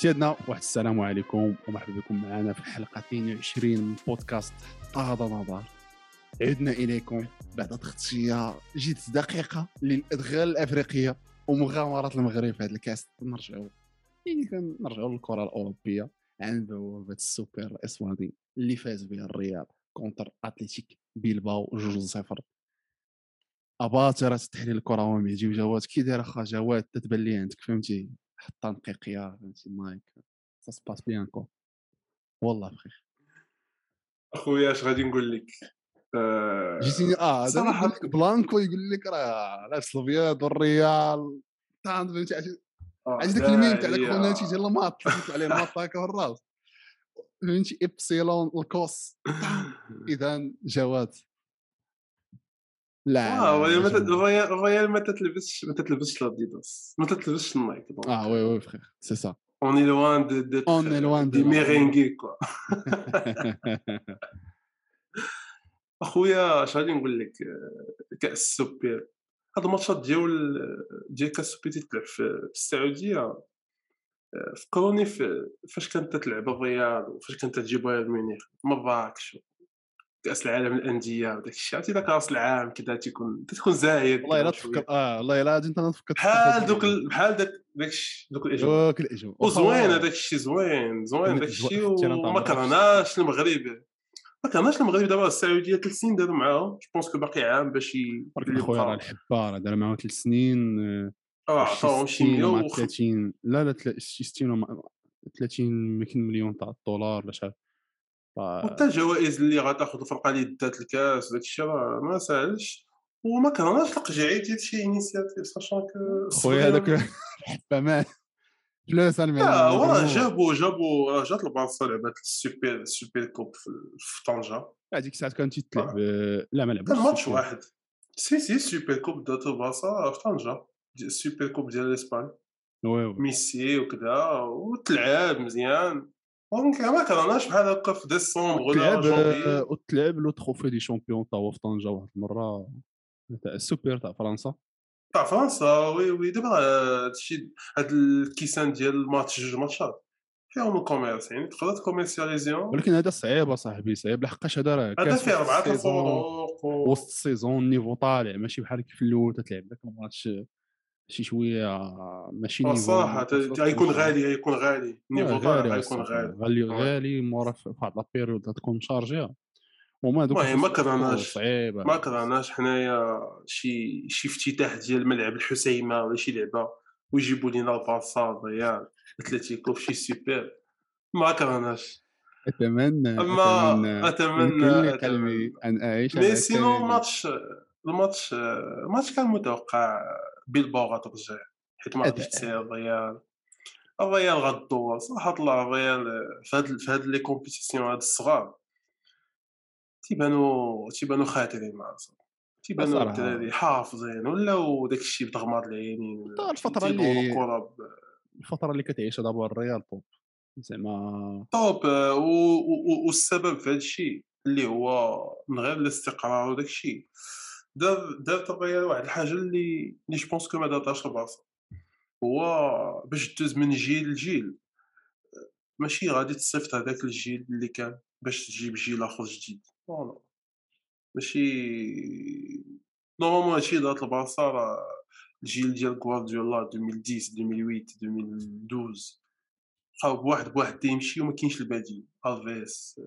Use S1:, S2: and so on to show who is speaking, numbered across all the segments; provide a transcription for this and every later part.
S1: سيدنا واحد السلام عليكم ومرحبا بكم معنا في حلقة 22 من بودكاست هذا نظر. عدنا إليكم بعد تغطية جد دقيقة للادغال الأفريقية ومغامرات المغرب في هذا الكاس. نرجعوا يعني كنرجعوا للكرة الأوروبية عند بوابة السوبر الاسباني اللي فاز بها الريال contre أتلتيك بيلباو جوج صفر. أباطرة تحليل الكروي مهدي جواد. كي داير اخا جواد تتبان عندك فهمتي؟ حطها نقيقيه فهمتي مايك. سا سباس بيان كو والله بخير.
S2: أخويا اش غادي نقول لك؟
S1: آه جيتيني آه صراحة بلانكو يقول لك راه لابس الابيض والريال فهمتي عرفتي داك الميم تاع داك خوناتي ديال الماط عليه الماط هكا في الراس. فهمتي إبسيلون الكوس. اذا جواد.
S2: لا آه الريال ما تتلبسش ما تتلبسش لاديداس ما تتلبسش النايك
S1: آه وي وي فخير. سي سا
S2: on est loin de de
S1: on est loin
S2: des merengues quoi أخويا اش غادي نقول لك؟ كأس السوبر هاد ال matchات ديال ديال كأس السوبر تتلعب في السعودية. فكروني فاش كانت تلعب الريال وفاش كانت تجيب بايرن ميونخ؟ مراكش كأس العالم الأندية وداك الشيء. عرفتي ذاك راس العام كذا تيكون تكون زايد
S1: والله الا تفكر آه والله الا انت
S2: تفكر بحال دوك بحال داك داك دوك الاجواء
S1: دوك الاجواء
S2: وزوين هذاك الشيء زوين زوين داك الشيء وما كرهناش المغرب. ما كرهناش المغرب دابا السعودية ثلاث سنين داروا معاهم. جو بونس كو باقي عام باش
S1: ولكن خويا راه الحبار دار معاهم ثلاث سنين
S2: آه عطاهم شي 100
S1: 30 لا لا 60 30 مليون تاع الدولار ولا شحال.
S2: وحتى الجوائز اللي غتاخذ فرقة اللي دات الكاس وداك الشيء راه ما ساهلش. وما كرهناش ديال شي initiative sachant que
S1: خويا هذاك الحبه فلوس أنا
S2: لا جابوا جابوا جات البارسا لعبات السوبر ال super coupe في طنجة.
S1: هذيك الساعة كانت تتلعب لا ما لعبوش
S2: كان ماتش واحد. si si ال super coupe دات البارسا في طنجة. ال super coupe ديال الاسبان ميسي وكذا وتلعب مزيان. donc ما كرهناش بحال هكا في ديسمبر ولا
S1: جونفي وتلعب le trophée des champions تا هو في طنجه واحد المره تاع السوبر تاع فرنسا
S2: تاع فرنسا oui oui دابا هادشي هاد الكيسان ديال الماتش جوج matchات فيهم ال commerce يعني تقدر ت commercialisation
S1: ولكن هذا صعيب اصاحبي صعيب لحقاش هذا راه
S2: هذا فيه اربعه الفروق
S1: وسط ال saison ال niveau طالع ماشي بحال كيف الأول تتلعب لك الماتش شي شوية ماشي
S2: niveau صح غيكون غالي غيكون غالي.
S1: niveau غالي غيكون غالي. غالي غالي مورا في واحد لابيريود تكون مشارجيه
S2: وما دوك ما كرهناش ما كرهناش حنايا شي شي افتتاح ديال ملعب الحسيمة ولا شي لعبة ويجيبوا لينا البارسا الريال أتلتيكو في شي سوبر. ما كرهناش.
S1: أتمنى
S2: أتمنى أتمنى
S1: قلبي أن أعيش
S2: مي سينو الماتش الماتش الماتش كان متوقع. بيلباو غترجع حيت ما غاديش تسير الريال. الريال غدور صراحة الله الريال في هاد في هاد les compétitions هاد الصغار. تيبانو تيبانو خاطرين مع تيبانو الدراري حافظين ولاو داك الشيء بتغماض العينين
S1: الفترة اللي الفترة اللي كتعيشها دابا الريال top زعما
S2: top والسبب في هذا الشيء اللي هو من غير الاستقرار وداك الشيء. دار الريال واحد الحاجة اللي اللي je pense que ما دارتهاش البارسا هو باش دوز من جيل لجيل. ماشي غادي تصيفط هذاك الجيل اللي كان باش تجيب جيل آخر جديد. non ماشي normalement هادشي دارت البارسا راه الجيل ديال غوارديولا 2010 2008 2012 بقاو بواحد بواحد تيمشي وما كاينش البديل. ألفيس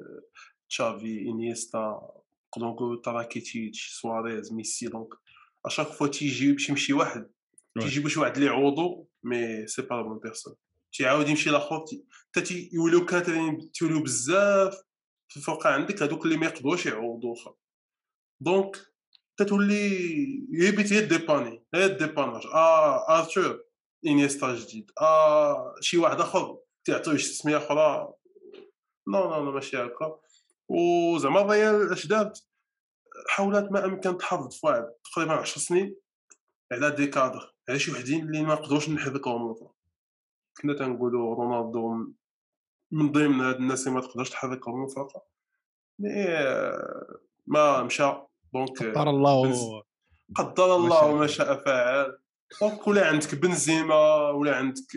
S2: تشافي انيستا نقولوا راكيتيتش سواريز ميسي donc à chaque fois تيجي باش يمشي واحد تيجيبو شي واحد اللي يعوضو mais c'est pas la bonne personne تيعاود يمشي لاخر حتى تيوليو quatre تيوليو بزاف في الفرقه عندك هذوك اللي ما يقدروش يعوضوا اخر donc تتولي هي bête هي dépanner هي dépannage آه ارثور انيستا جديد آه شي واحد اخر تعطيوه شي تسميه أخرى non non non ماشي هكا وزعما الريال اش دارت؟ حاولت ما امكن تحافظ في واحد تقريبا 10 سنين على des cadres على شي وحدين اللي ما نقدروش نحركهم كنا تنقولوا رونالدو من ضمن هاد الناس اللي ما تقدرش تحركهم من الفرقه mais ما مشى. donc
S1: قدر الله
S2: قدر الله وما شاء فعل. donc ولا عندك بنزيما ولا عندك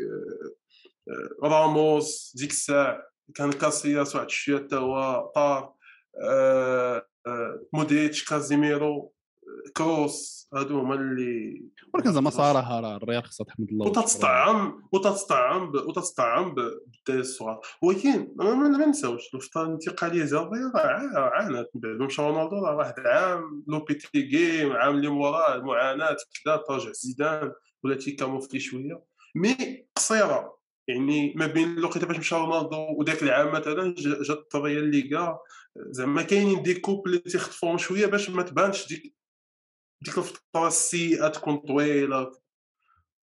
S2: آه، راموس ديك الساعة. كان كاسياس واحد شوية حتى هو طار آه، آه، مودريتش كازيميرو كروس هادو هما اللي
S1: ولكن زعما صراحة راه الريال خصها تحمد الله
S2: وتتطعم وتتطعم وتتطعم بالدراري الصغار. ولكن ما نساوش الفترة الانتقاليه الريال راه عانت من بعد مشى رونالدو راه واحد العام لوبيتيغي عام اللي موراه المعاناة كذا ترجع زيدان ولا تيكاموفلي شوية. mais قصيرة. يعني ما بين الوقيته باش مشى رونالدو وذاك العام مثلا جات الطريه الليغا زعما كاينين des coupes اللي تيخطفوهم شوية باش ما تبانش ديك ديك الفترة السيئة تكون طويلة.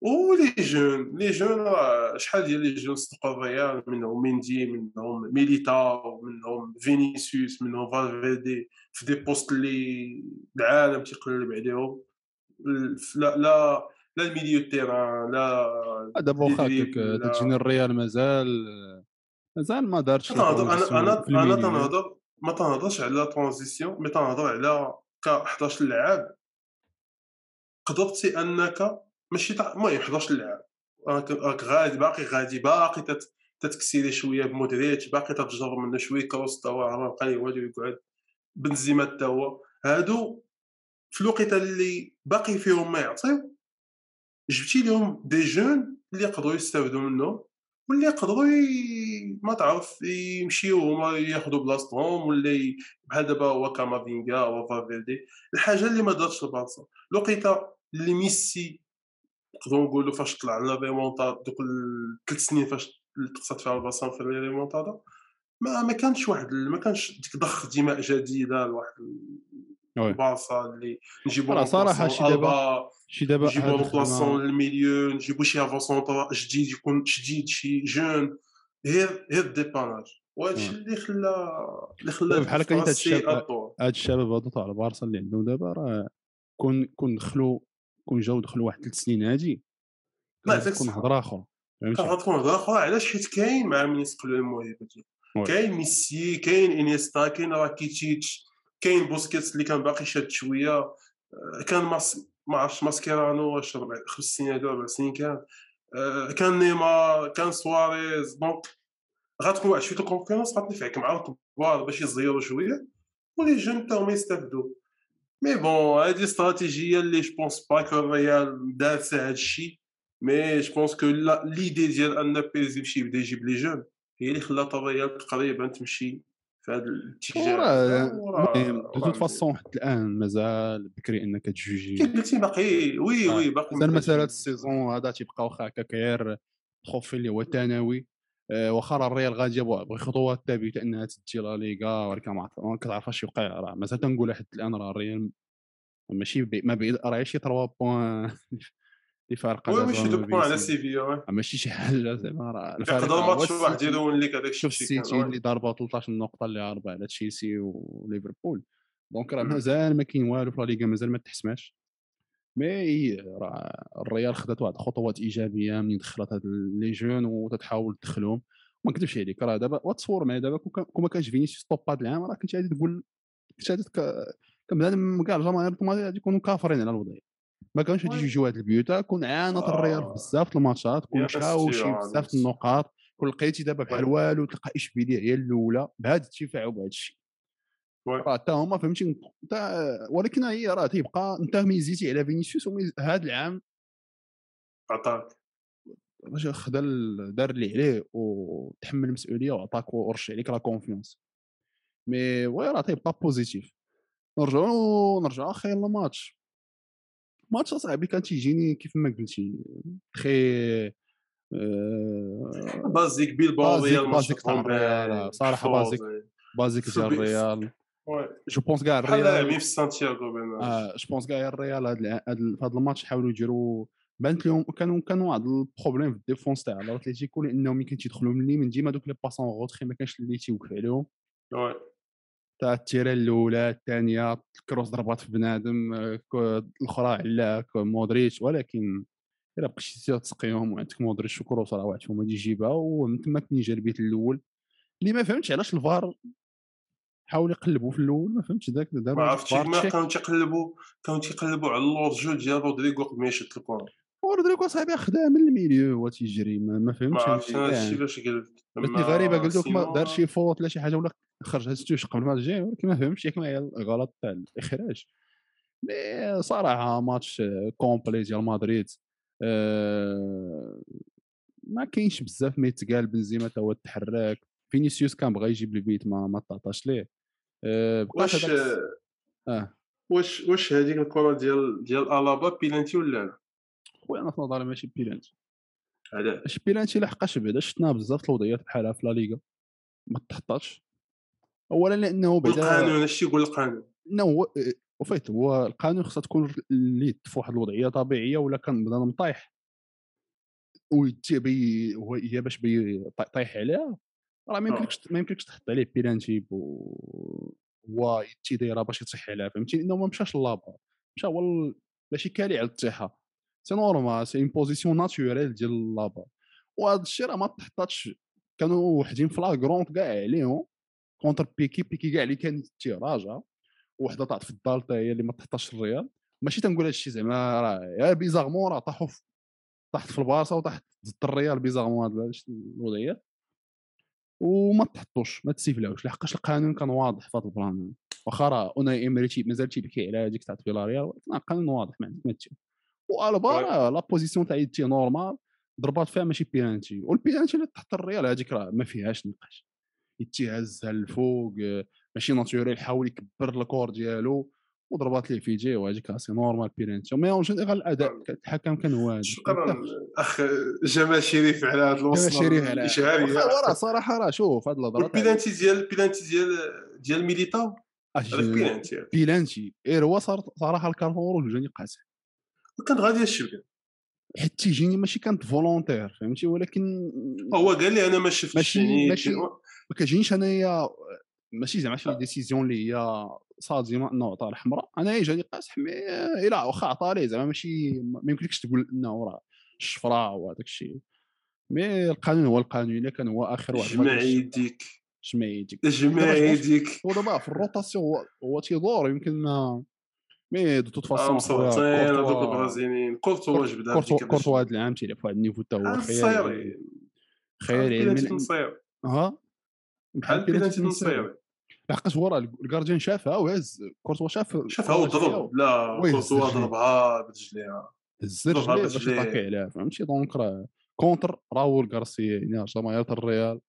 S2: و les jeunes les jeunes راه شحال ديال les jeunes صدقوا الريال منهم ميندي منهم ميليتاو منهم فينيسيوس منهم فالفيردي في des postes اللي العالم تيقلب عليهم. لا لا لا ال milieu terrain لا
S1: دابا واخا هكاك تجيني الريال مازال مازال ما دارش
S2: أنا أنا أنا تنهضر ما تنهضرش على transition mais تنهضر على ك 11 لاعب قدرتي أنك ماشي المهم 11 لاعب راك غادي باقي غادي باقي تتكسيري شوية بمودريتش باقي تتجرب منه شوية كروس تا هو ما بقى والو يقعد بنزيما تا هو هادو في الوقت اللي باقي فيهم ما يعطيو جبتي لهم des jeunes اللي يقدروا يستافدوا منهم واللي يقدروا ما تعرف يمشيو هما ياخذوا بلاصتهم ولا بحال دابا هو كامافينغا أو فالفيردي. الحاجة اللي ما دارتش البارسا لقيت اللي ميسي نقدروا نقولوا فاش طلع لنا ريمونتاد دوك الثلاث سنين فاش تقصت فيها البارسا في ريمونتادا ما ما كانش واحد ما كانش ديك ضخ دماء جديدة لواحد البارسا اللي نجيبو
S1: صراحة شي دابا شي دابا
S2: نجيبو remplaçant لل milieu نجيبو شي افونسون جديد يكون جديد شي jeune غير غير dépannage وهادشي اللي خلى اللي خلى
S1: بحال هكا هاد الشباب هاد الشباب هادو تاع البارسا اللي عندهم دابا راه كون كون دخلوا كون جاو دخلوا واحد ثلاث سنين هادي تكون هضره أخرى
S2: تكون هضره أخرى علاش؟ حيت كاين مع من يسقلوا ديالو كاين ميسي كاين انيستا كاين راكيتيتش. كاين بوسكيتس اللي كان باقي شاد شوية كان ماس ما عرفتش ماسكيرانو واش خمس سنين هذو أربع سنين كان كان نيمار كان سواريز donc غتكون واحد شوية ال concurrence غتنفعك مع الكبار باش يزيروا شوية و les jeunes تاهم يستافدوا. mais bon هادي استراتيجية اللي je pense pas que الريال دارت هذا الشيء mais je pense que l'idée ديال امبابي يمشي يبدأ يجيب les jeunes هي اللي خلات الريال تقريبا تمشي في هذا الاتجاه
S1: المهم de façon حتى الآن مازال بكري إنك تجوجي.
S2: كيف قلتي باقي oui oui باقي
S1: مازال مساله ال saison هذا تيبقى واخا هكاك غير تخوفي اللي هو ثانوي. واخا الريال غادي يبغي خطوات ثابتة إنها تدي لا ليغا ولكن ما كتعرف اش يوقع راه. مازال تنقول حتى الآن راه الريال ماشي ما بعيد راه شي 3 points. اللي فارقه
S2: oui ماشي deux points على سيفيا
S1: ماشي شي حاجة زعما راه
S2: يقدر ماتش واحد يدون لك هذاك
S1: الشيء شوف السيتي اللي ضربه 13 نقطه اللي عاربه على تشيلسي وليفربول. donc راه مازال ما كاين والو في لا ليغا مازال ما تحسماش. mais راه الريال خدات واحد الخطوات إيجابية منين دخلت هاد les jeunes وتتحاول تدخلهم ما نكذبش عليك راه دابا وتصور معايا دابا كون ما كانش فينيسيوس top هذا العام راه كنت غادي تقول كنت غادي كان كاع الجماهير غادي يكونوا كافرين على الوضعية. ما كانوش غادي يجيو هاد البيوتا كون عانت الريال بزاف في الماتشات كون مشاوشي بزاف النقاط كون لقيتي دابا بحال والو تلقى اشبيليه هي الأولى بهذا الدفاع وبهذا الشيء. راه حتى هما فهمتي ولكن هي راه تيبقى انت ميزيتي على فينيسيوس هذا العام.
S2: عطاك.
S1: باش خدا دار اللي عليه وتحمل المسؤولية وعطاك ورشع عليك la confiance. mais oui راه تيبقى positif نرجعوا نرجعوا أخي الماتش. ماتش اصاحبي كان تيجيني كيف ما قلتي. très
S2: basique بيلباو ريال
S1: basique تاع الريال صراحة basique basique ديال الريال. je pense كاع الريال
S2: في سانتياغو
S1: آه je pense كاع الريال هذا هذا الماتش حاولوا يديروا بانت لهم كانوا كانوا واحد ال problème في ال défense تاع الاتليتيكو لأنهم ملي كيدخلوا من اليمين ديما دوك les passes en retrait ما كانش اللي تيوقف عليهم. تاع التيره الأولى الثانية الكروس ضربات في بنادم الأخرى على مودريتش ولكن إلا بقيتي تسقيهم وعندك مودريتش وكروس راه واحد فيهم غادي يجيبها ومن تما البيت الأول. اللي ما فهمتش علاش الفار حاول يقلبوا في الأول ما فهمتش ذاك
S2: دابا ما عرفتش ما كانوا تيقلبوا كانوا تيقلبوا على ال hors-jeu ديال رودريغو قبل ما يشد الكره
S1: ورودريغو صاحبي خدام من ال milieu هو تيجري ما, ما
S2: ما
S1: فهمتش
S2: عرفتش. هادشي فاش قلت
S1: غريبة قلت لك ما دار شي faute لا شي حاجة ولا خرج هاد ستوش قبل الماتش الجاي ولكن ما فهمتش ياك ما هي الغلط تاع الإخراج. مي صراحة ماتش complet ديال مدريد آه، ما كاينش بزاف ما يتقال بنزيما تا هو تحرك. فينيسيوس كان بغا يجيب البيت ما ما تعطاش ليه. بقات
S2: واش
S1: آه.
S2: واش واش هذيك الكرة ديال ديال ألابا بيلانتي ولا لا؟
S1: خويا أنا في نظري ماشي بيلانتي
S2: علاش
S1: ماشي بيلانتي لحقاش بعدا شفناها بزاف الوضعيات بحالها في لا ليغا. ما تحطاش اولا لأنه بعدا
S2: القانون اش تيقول القانون.
S1: إنه هو وفيت هو القانون خصها تكون اللي في واحد الوضعية طبيعية ولا كان مطيح ويتي بي هو هي باش بي طيح عليها راه ما
S2: آه.
S1: يمكنكش ما يمكنكش تحط عليه بيلانتي و- هو يتي دايرة باش يطيح عليها فهمتي لأنه ما مشاش لابا مشى هو ال- ماشي calé على الطيحه c'est normal c'est une position naturelle ديال l'appui وهذا الشيء راه ما تحطاتش. كانوا وحدين في لاكرونت كاع عليهم. contre بيكي بيكي كاع اللي كان تيراجع وحدة طاحت في الدار حتى هي اللي ما تحطاش الريال. ماشي تنقول هادشي زعما راه يا bizarrement راه طاحوا طاحت في البارسا وطاحت ضد الريال bizarrement هاد الوضعيات وما تحطوش ما تسيفلاوش. لحقاش القانون كان واضح في هذا ال plan. واخا راه أوناي إمري تي- مازال تيبكي على هذيك تاع فيلاريال ولكن القانون واضح ما عندك ما تشوف. والبا la position تاع يدي normale ضربات فيها ماشي penalty وال penalty اللي تحت الريال هذيك راه ما فيهاش نقاش. يدي هزها الفوق آه، ماشي naturelle حاول يكبر الكور ديالو وضربات ليه في جي وهذيك c'est normal penalty mais en général الاداء الحكم كان واجد
S2: شكرا. أخ جمال شريف على هذا
S1: جمال
S2: الوصله
S1: شريف على راه صراحة راه شوف هاد الهضرة
S2: والبيلانتي ديال البيلانتي ديال ديال ميليتاو؟ بيلانتي
S1: بيلانتي غير هو صراحة ال carton rouge جاني قاسي
S2: كانت غادية الشبكة.
S1: حيت تيجيني ماشي كانت volontaire فهمتي؟ ولكن
S2: هو قال لي أنا ما شفتش
S1: ماشي-
S2: يعني
S1: ماشي- ما كتجينيش أنايا ماشي زعما شي décision اللي هي صادمه انه عطى الحمراء أنا جاني قاسح mais الا واخا عطى ليه زعما ماشي ما يمكنلكش تقول إنه راه الشفره وهذاك الشيء. mais القانون هو القانون إلا كان هو آخر واحد
S2: جمع يديك.
S1: جمع يديك.
S2: جمع يديك.
S1: هو دابا في ال rotation هو- هو تيدور يمكن ما mais de toute
S2: آه
S1: façon
S2: مصوتين هذوك البرازيليين. كورتوا جبد
S1: كورتوا كورتوا هذا العام تيلعب في واحد ال niveau حتى هو خيالي خيالي ها؟
S2: بحال بيلانتي تنصير.
S1: لحقاش هو راه ال gardien شافها وهز كورتوا شاف
S2: شافها وضرب لا كورتوا. ضربها برجليها.
S1: هز رجليه
S2: ضربها
S1: باش. يطاكي عليها فهمتي؟ donc راه contre راول غارسيا يعني جماهير الريال.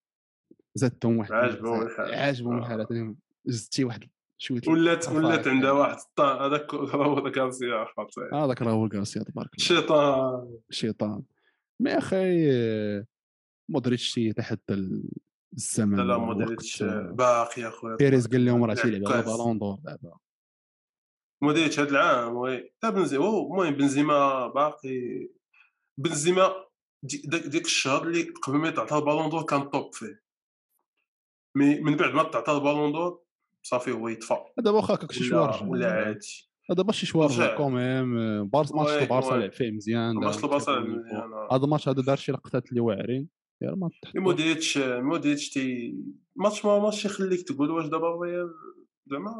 S1: زادتهم واحد
S2: عاجبهم الحال.
S1: عاجبهم
S2: آه.
S1: الحال ثاني زدتي واحد شوية
S2: ولات ولات عندها. واحد هذاك هو كارسيا خاطر.
S1: هذاك راول غارسيا تبارك الله.
S2: الشيطان
S1: الشيطان mais أخي آه، مودريتش تيتحدى الزمن
S2: لا. مودريتش باقي أخويا
S1: بيريز قال لهم راه تيلعب على. ballon d'or دابا
S2: مودريتش هذا العام وي. لا بنزيما المهم بنزيما باقي. بنزيما ديك الشهر اللي قبل ما يتعطى البالون دور كان توب فيه. مي من بعد ما تعطى البالون دور صافي هو يطفى
S1: دابا واخا هكاك شي شوار
S2: ولا عادي
S1: دابا شي شوار. كوميم بارس ماتش البارسا
S2: وي.
S1: لعب فيه مزيان
S2: البصل
S1: تريبل
S2: مزيان
S1: هذا الماتش هذا دار شي لقطات اللي واعرين. يا ما
S2: مودريتش مودريتش تي ماتش ما ماتش يخليك تقول واش دابا الريال زعما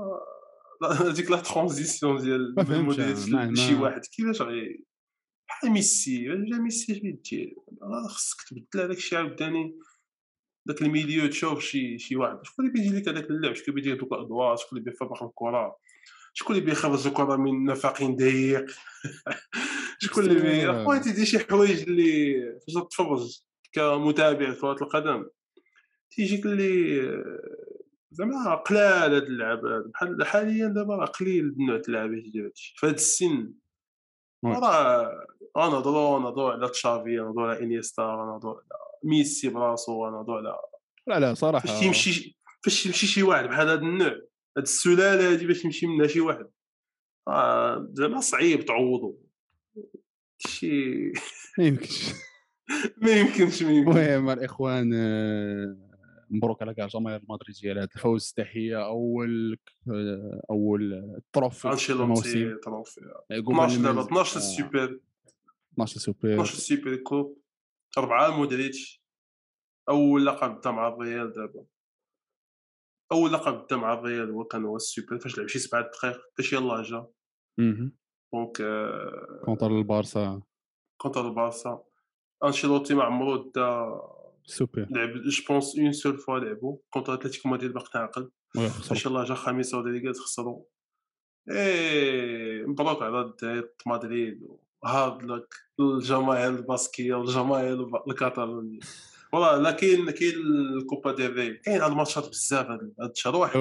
S2: هذيك la transition ديال مودريتش
S1: ما-
S2: واحد كيفاش غي بحال ميسي جا ميسي اش بيدير خصك تبدل هذاك الشيء عاوتاني داك ال milieu تشوف شي شي واحد شكون اللي بيجي لك هذاك اللعب؟ شكون اللي بيدير دوك الادوار شكون اللي بيفرق الكرة؟ شكون اللي بيخرج الكرة من نفق ضيق شكون اللي بي
S1: بس-
S2: خويا تيدير شي حوايج اللي فاش تتفرج كمتابع لكرة القدم. تيجيك اللي زعما قلال هاد اللعب بحال حاليا دابا راه قليل النوع تاع اللعب اللي ديال هادشي. في هاد السن. راه غنهضروا نهضروا على تشافي نهضروا على إنيستا نهضروا على ميسي براسو نهضروا على
S1: لا لا صراحة
S2: فاش تيمشي فاش تيمشي شي واحد بحال هذا النوع هاد السلالة هادي باش يمشي منها شي واحد. آه زعما صعيب تعوضو. شي
S1: ما يمكنش.
S2: ما يمكنش ما يمكنش.
S1: المهم الإخوان آه، مبروك على كاع جماهير المدريديه على هذا الفوز تحيه اول آه، أول trophée
S2: أنشيلوتي trophée
S1: يعقوب
S2: 12 دابا
S1: المنز-
S2: 12
S1: آه،
S2: السوبر
S1: 12 سوبر
S2: 12 ال super coupe. أربعة مودريتش. أول لقب دا مع الريال دابا. أول لقب دا مع الريال هو كان هو السوبر فاش لعب شي سبعة دقائق فاش يلاه جا. donc آه،
S1: كونتر البارسا
S2: كونتر البارسا انشيلوتي ما عمرو دا
S1: سوبر
S2: لعب je pense une seule fois لعبوا contre اتلتيكو مدريد باقي تعقل
S1: oui
S2: ان شاء الله جا خميس وديليغات خسروا إيه مبروك على مدريد hard luck الجماهير الباسكيه والجماهير الكاتالونيه والله لا كاين كاين الكوبا ديل ري كاين هاد الماتشات بزاف هاد هاد الشهر واحد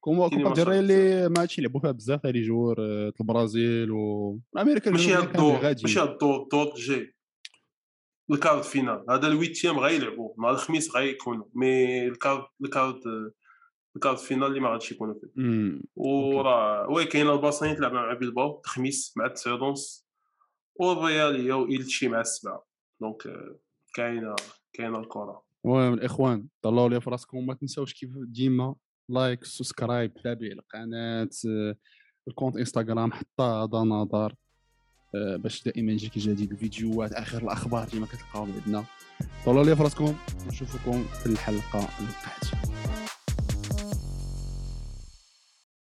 S2: comme
S1: كوبا ديل ري اللي ما هادشي لعبوا فيها بزاف هادي جوار البرازيل و أمريكا
S2: ماشي هاد الدور ماشي هاد الدور الدور الجاي ال quart de finale هذا ال huitième غيلعبوا نهار الخميس غيكونوا. مي الكارد الكارد الكارد فينال اللي ما غاديش يكونوا فيه. وراه oui كاين الباصين تلعب مع بيلباو الخميس مع التسعة ونص والريال هي وإلتشي مع السبعة. donc كاينة كاينة الكرة.
S1: المهم الإخوان طلعوا لي في راسكم ما تنساوش كيف ديما like subscribe تابع القناة ال compte إنستغرام حتى هذا نظر. باش دائما يجيك جديد الفيديوهات آخر الأخبار كما كتلقاو عندنا. طلعوا لي في راسكم ونشوفكم في الحلقة القادمة.